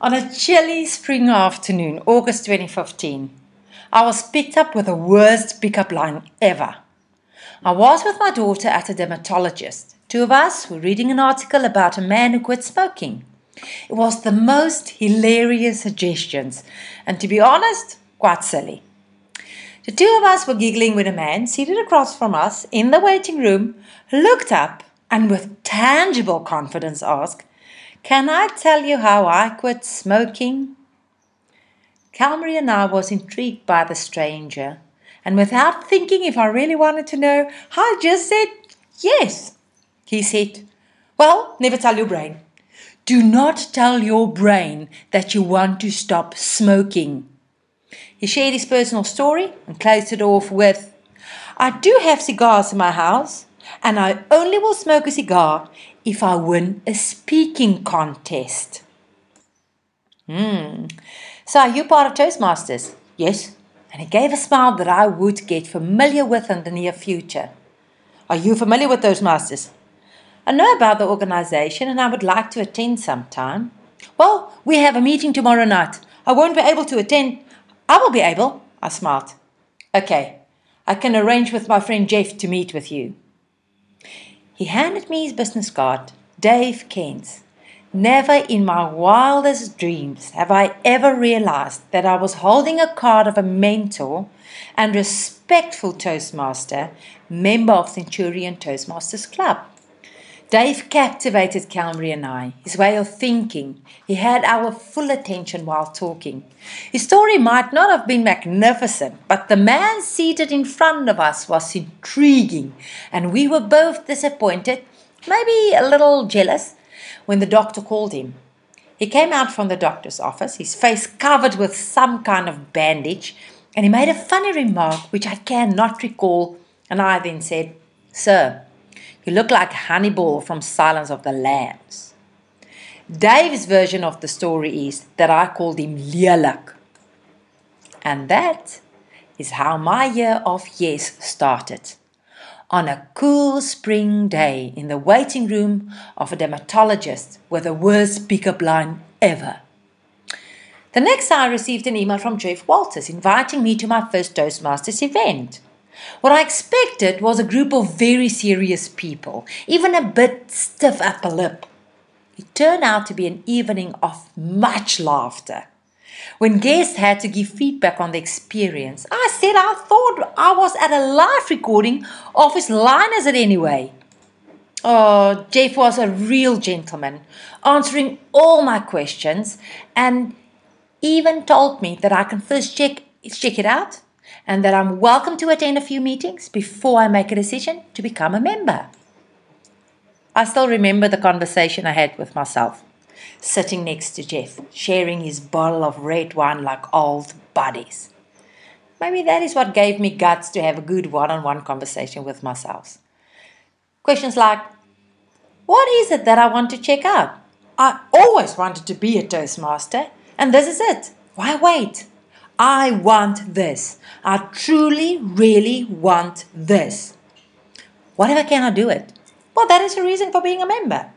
On a chilly spring afternoon, August 2015, I was picked up with the worst pickup line ever. I was with my daughter at a dermatologist. Two of us were reading an article about a man who quit smoking. It was the most hilarious suggestions, and to be honest, quite silly. The two of us were giggling when a man seated across from us in the waiting room looked up and with tangible confidence asked, can I tell you how I quit smoking? Calmary and I was intrigued by the stranger, and without thinking if I really wanted to know, I just said yes. He said, Well, never tell your brain. Do not tell your brain that you want to stop smoking. He shared his personal story and closed it off with, I do have cigars in my house, and I only will smoke a cigar if I win a speaking contest. Hmm. So are you part of Toastmasters? Yes. And he gave a smile that I would get familiar with in the near future. Are you familiar with Toastmasters? I know about the organization and I would like to attend sometime. Well, we have a meeting tomorrow night. I won't be able to attend. I will be able, I smiled. Okay, I can arrange with my friend Jeff to meet with you. He handed me his business card, Dave Kent. Never in my wildest dreams have I ever realized that I was holding a card of a mentor and respectful Toastmaster, member of Centurion Toastmasters Club. Dave captivated Calmary and I, his way of thinking. He had our full attention while talking. His story might not have been magnificent, but the man seated in front of us was intriguing, and we were both disappointed, maybe a little jealous, when the doctor called him. He came out from the doctor's office, his face covered with some kind of bandage, and he made a funny remark which I cannot recall, and I then said, Sir, you look like Hannibal from Silence of the Lambs. Dave's version of the story is that I called him Lielak. And that is how my year of yes started. On a cool spring day in the waiting room of a dermatologist with the worst pickup line ever. The next I received an email from Jeff Walters inviting me to my first Toastmasters event. What I expected was a group of very serious people, even a bit stiff upper lip. It turned out to be an evening of much laughter. When guests had to give feedback on the experience, I said I thought I was at a live recording of Whose Line Is It Anyway. Oh, Jeff was a real gentleman, answering all my questions and even told me that I can first check check it out and that I'm welcome to attend a few meetings before I make a decision to become a member. I still remember the conversation I had with myself, sitting next to Jeff, sharing his bottle of red wine like old buddies. Maybe that is what gave me guts to have a good one on one conversation with myself. Questions like, What is it that I want to check out? I always wanted to be a Toastmaster, and this is it. Why wait? I want this. I truly, really want this. What if I cannot do it? Well, that is a reason for being a member.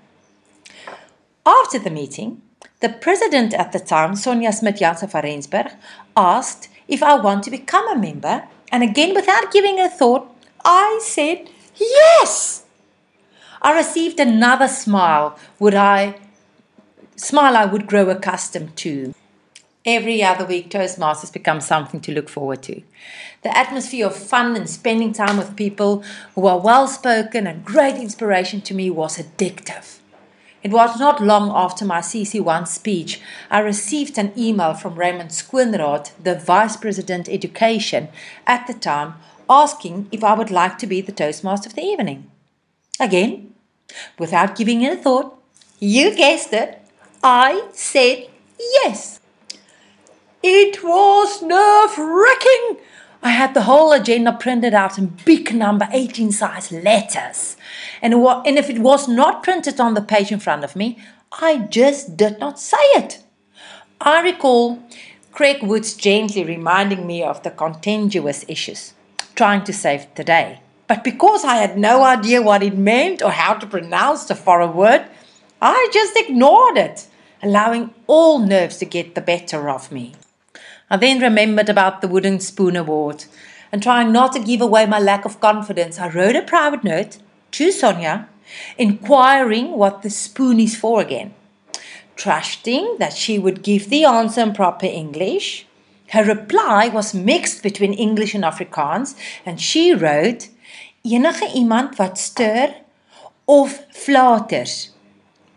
After the meeting, the president at the time, Sonja Smit Jansen van Rensburg, asked if I want to become a member, and again, without giving a thought, I said yes. I received another smile. Would I smile I would grow accustomed to. Every other week, Toastmasters becomes something to look forward to. The atmosphere of fun and spending time with people who are well spoken and great inspiration to me was addictive. It was not long after my CC1 speech I received an email from Raymond Skoenraad, the Vice President Education at the time, asking if I would like to be the Toastmaster of the evening. Again, without giving it a thought, you guessed it, I said yes. It was nerve wracking. I had the whole agenda printed out in big number 18 size letters. And, and if it was not printed on the page in front of me, I just did not say it. I recall Craig Woods gently reminding me of the contentious issues, trying to save today. But because I had no idea what it meant or how to pronounce the foreign word, I just ignored it allowing all nerves to get the better of me. I then remembered about the Wooden Spoon Award, and trying not to give away my lack of confidence, I wrote a private note to Sonia inquiring what the spoon is for again. Trusting that she would give the answer in proper English, her reply was mixed between English and Afrikaans, and she wrote, Enige iemand wat stir of flaters.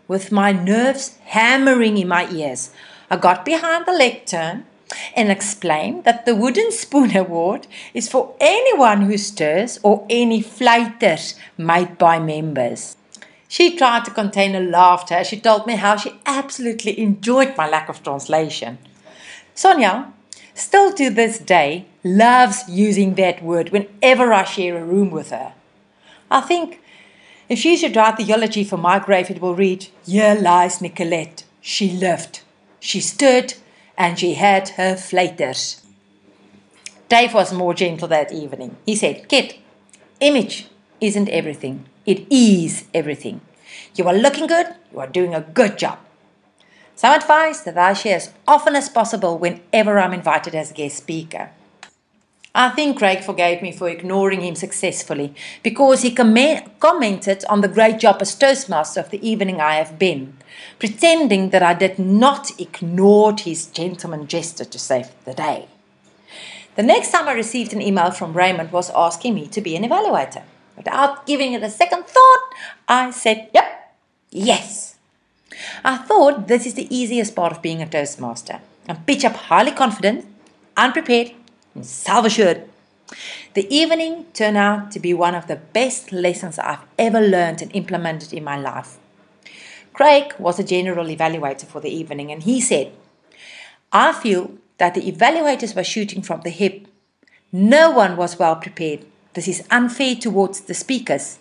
With my nerves hammering in my ears, I got behind the lectern and explained that the Wooden Spoon Award is for anyone who stirs or any flighters made by members. She tried to contain her laughter as she told me how she absolutely enjoyed my lack of translation. Sonia, still to this day, loves using that word whenever I share a room with her. I think if she should write the eulogy for my grave, it will read, Here lies Nicolette. She lived, she stood, and she had her flaters. Dave was more gentle that evening. He said, Kit, image isn't everything. It is everything. You are looking good, you are doing a good job. Some advice that I share as often as possible whenever I'm invited as a guest speaker. I think Craig forgave me for ignoring him successfully because he com- commented on the great job as Toastmaster of the evening I have been, pretending that I did not ignore his gentleman gesture to save the day. The next time I received an email from Raymond was asking me to be an evaluator. Without giving it a second thought, I said, Yep, yes. I thought this is the easiest part of being a Toastmaster and pitch up highly confident, unprepared, and self assured. The evening turned out to be one of the best lessons I've ever learned and implemented in my life. Craig was a general evaluator for the evening, and he said, I feel that the evaluators were shooting from the hip. No one was well prepared. This is unfair towards the speakers.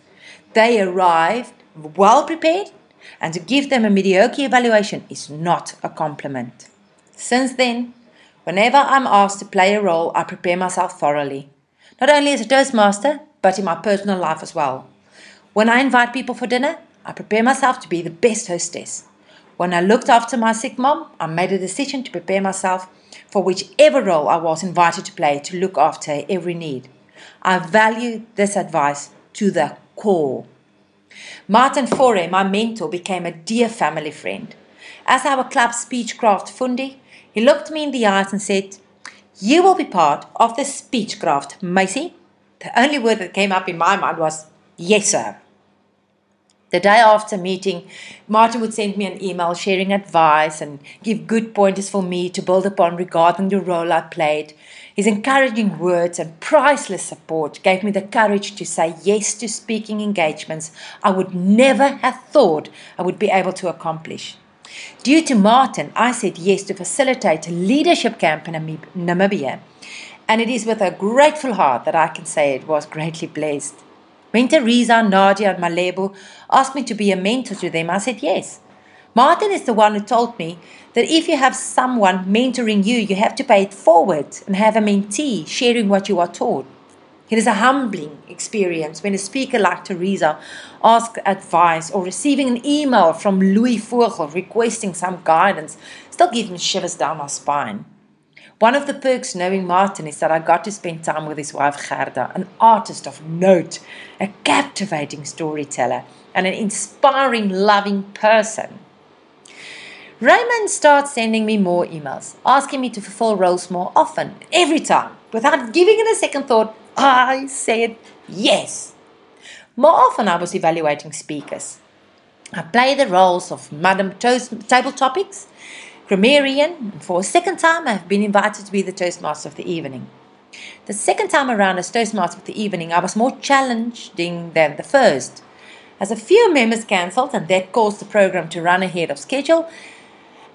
They arrived well prepared, and to give them a mediocre evaluation is not a compliment. Since then, Whenever I'm asked to play a role, I prepare myself thoroughly, not only as a Toastmaster, but in my personal life as well. When I invite people for dinner, I prepare myself to be the best hostess. When I looked after my sick mom, I made a decision to prepare myself for whichever role I was invited to play to look after every need. I value this advice to the core. Martin Fore, my mentor, became a dear family friend. As our club speechcraft fundi, he looked me in the eyes and said, You will be part of the speechcraft, Macy. The only word that came up in my mind was, Yes, sir. The day after meeting, Martin would send me an email sharing advice and give good pointers for me to build upon regarding the role I played. His encouraging words and priceless support gave me the courage to say yes to speaking engagements I would never have thought I would be able to accomplish. Due to Martin, I said yes to facilitate a leadership camp in Namibia, and it is with a grateful heart that I can say it was greatly blessed. When Teresa, Nadia, and Malebo asked me to be a mentor to them, I said yes. Martin is the one who told me that if you have someone mentoring you, you have to pay it forward and have a mentee sharing what you are taught. It is a humbling experience when a speaker like Teresa asks advice or receiving an email from Louis Vogel requesting some guidance still gives me shivers down my spine. One of the perks knowing Martin is that I got to spend time with his wife Gerda, an artist of note, a captivating storyteller, and an inspiring, loving person. Raymond starts sending me more emails, asking me to fulfill roles more often, every time, without giving it a second thought. I said yes. More often, I was evaluating speakers. I played the roles of Madam Toast, Table Topics, grammarian, and for a second time, I have been invited to be the Toastmaster of the evening. The second time around as Toastmaster of the evening, I was more challenging than the first. As a few members cancelled, and that caused the program to run ahead of schedule,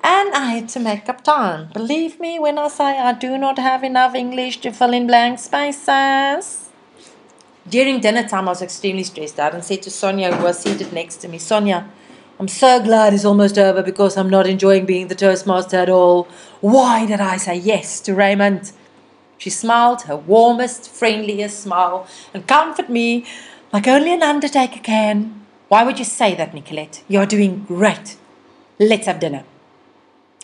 and I had to make up time. Believe me when I say I do not have enough English to fill in blank spaces. During dinner time, I was extremely stressed out and said to Sonia, who was seated next to me, Sonia, I'm so glad it's almost over because I'm not enjoying being the Toastmaster at all. Why did I say yes to Raymond? She smiled her warmest, friendliest smile and comforted me like only an undertaker can. Why would you say that, Nicolette? You're doing great. Let's have dinner.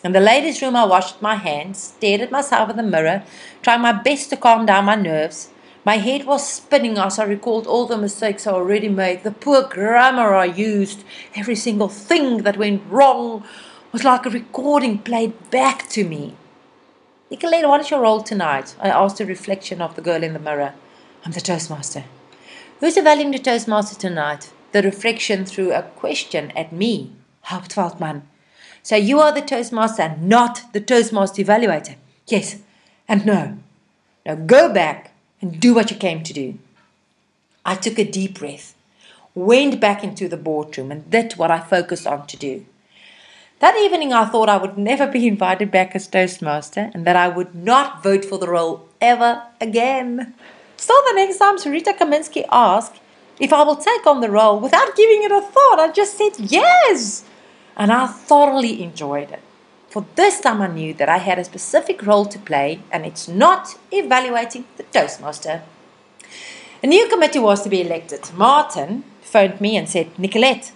In the ladies' room, I washed my hands, stared at myself in the mirror, trying my best to calm down my nerves. My head was spinning as I recalled all the mistakes I already made, the poor grammar I used, every single thing that went wrong was like a recording played back to me. Nicolette, what is your role tonight? I asked a reflection of the girl in the mirror. I'm the Toastmaster. Who's evaluating the Toastmaster tonight? The reflection threw a question at me. Hauptwaldmann. So you are the Toastmaster, not the Toastmaster evaluator? Yes and no. Now go back and do what you came to do. I took a deep breath, went back into the boardroom, and did what I focused on to do. That evening, I thought I would never be invited back as Toastmaster and that I would not vote for the role ever again. So the next time Sarita Kaminsky asked if I will take on the role without giving it a thought, I just said yes. And I thoroughly enjoyed it. For this time, I knew that I had a specific role to play, and it's not evaluating the Toastmaster. A new committee was to be elected. Martin phoned me and said, Nicolette,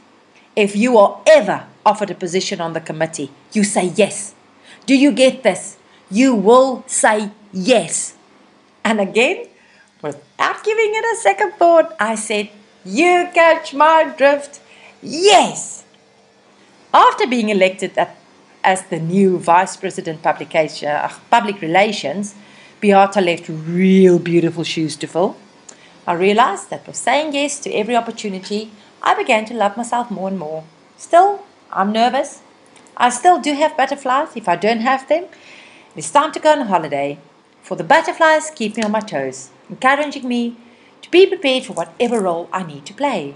if you are ever offered a position on the committee, you say yes. Do you get this? You will say yes. And again, without giving it a second thought, I said, You catch my drift? Yes. After being elected at, as the new Vice President publication, uh, Public Relations, Beata left real beautiful shoes to fill. I realized that by saying yes to every opportunity, I began to love myself more and more. Still, I'm nervous. I still do have butterflies if I don't have them. It's time to go on holiday, for the butterflies keep me on my toes, encouraging me to be prepared for whatever role I need to play.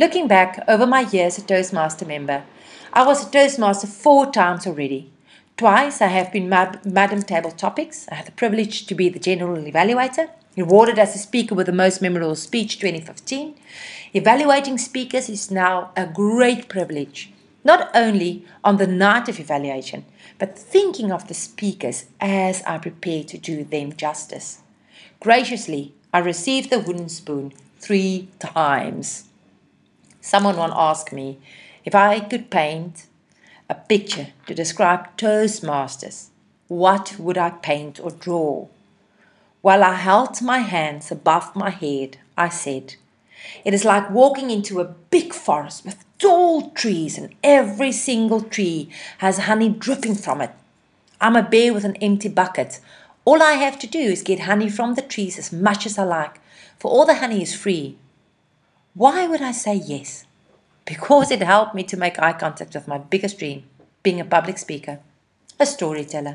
Looking back over my years as a Toastmaster member, I was a Toastmaster four times already. Twice I have been Madam Table Topics. I had the privilege to be the General Evaluator, awarded as the Speaker with the Most Memorable Speech 2015. Evaluating speakers is now a great privilege, not only on the night of evaluation, but thinking of the speakers as I prepare to do them justice. Graciously, I received the wooden spoon three times. Someone once asked me if I could paint a picture to describe Toastmasters, what would I paint or draw? While I held my hands above my head, I said, it is like walking into a big forest with tall trees, and every single tree has honey dripping from it. I'm a bear with an empty bucket. All I have to do is get honey from the trees as much as I like, for all the honey is free. Why would I say yes? Because it helped me to make eye contact with my biggest dream being a public speaker, a storyteller.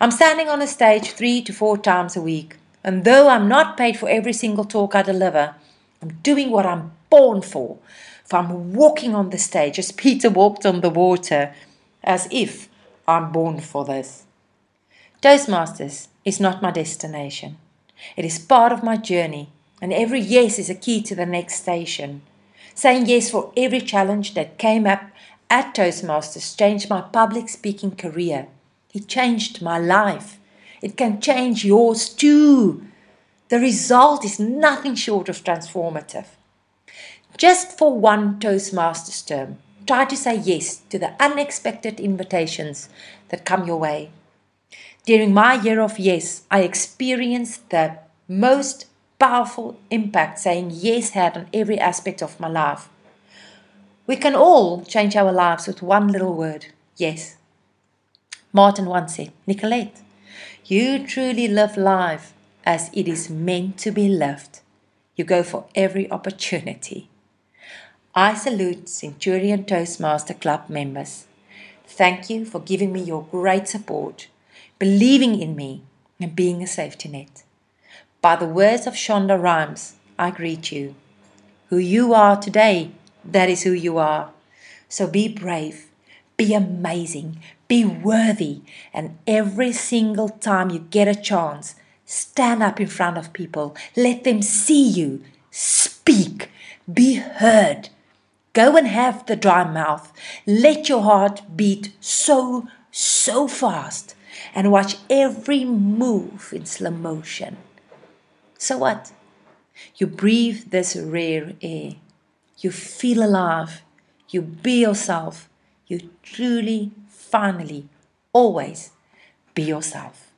I'm standing on a stage three to four times a week, and though I'm not paid for every single talk I deliver, I'm doing what I'm born for. I'm walking on the stage as Peter walked on the water, as if I'm born for this. Toastmasters is not my destination. It is part of my journey, and every yes is a key to the next station. Saying yes for every challenge that came up at Toastmasters changed my public speaking career. It changed my life. It can change yours too. The result is nothing short of transformative. Just for one Toastmasters term, try to say yes to the unexpected invitations that come your way. During my year of yes, I experienced the most powerful impact saying yes had on every aspect of my life. We can all change our lives with one little word yes. Martin once said, Nicolette, you truly live life as it is meant to be lived. You go for every opportunity. I salute Centurion Toastmaster Club members. Thank you for giving me your great support, believing in me, and being a safety net. By the words of Shonda Rhimes, I greet you. Who you are today, that is who you are. So be brave, be amazing, be worthy, and every single time you get a chance, Stand up in front of people. Let them see you. Speak. Be heard. Go and have the dry mouth. Let your heart beat so, so fast and watch every move in slow motion. So what? You breathe this rare air. You feel alive. You be yourself. You truly finally, always be yourself.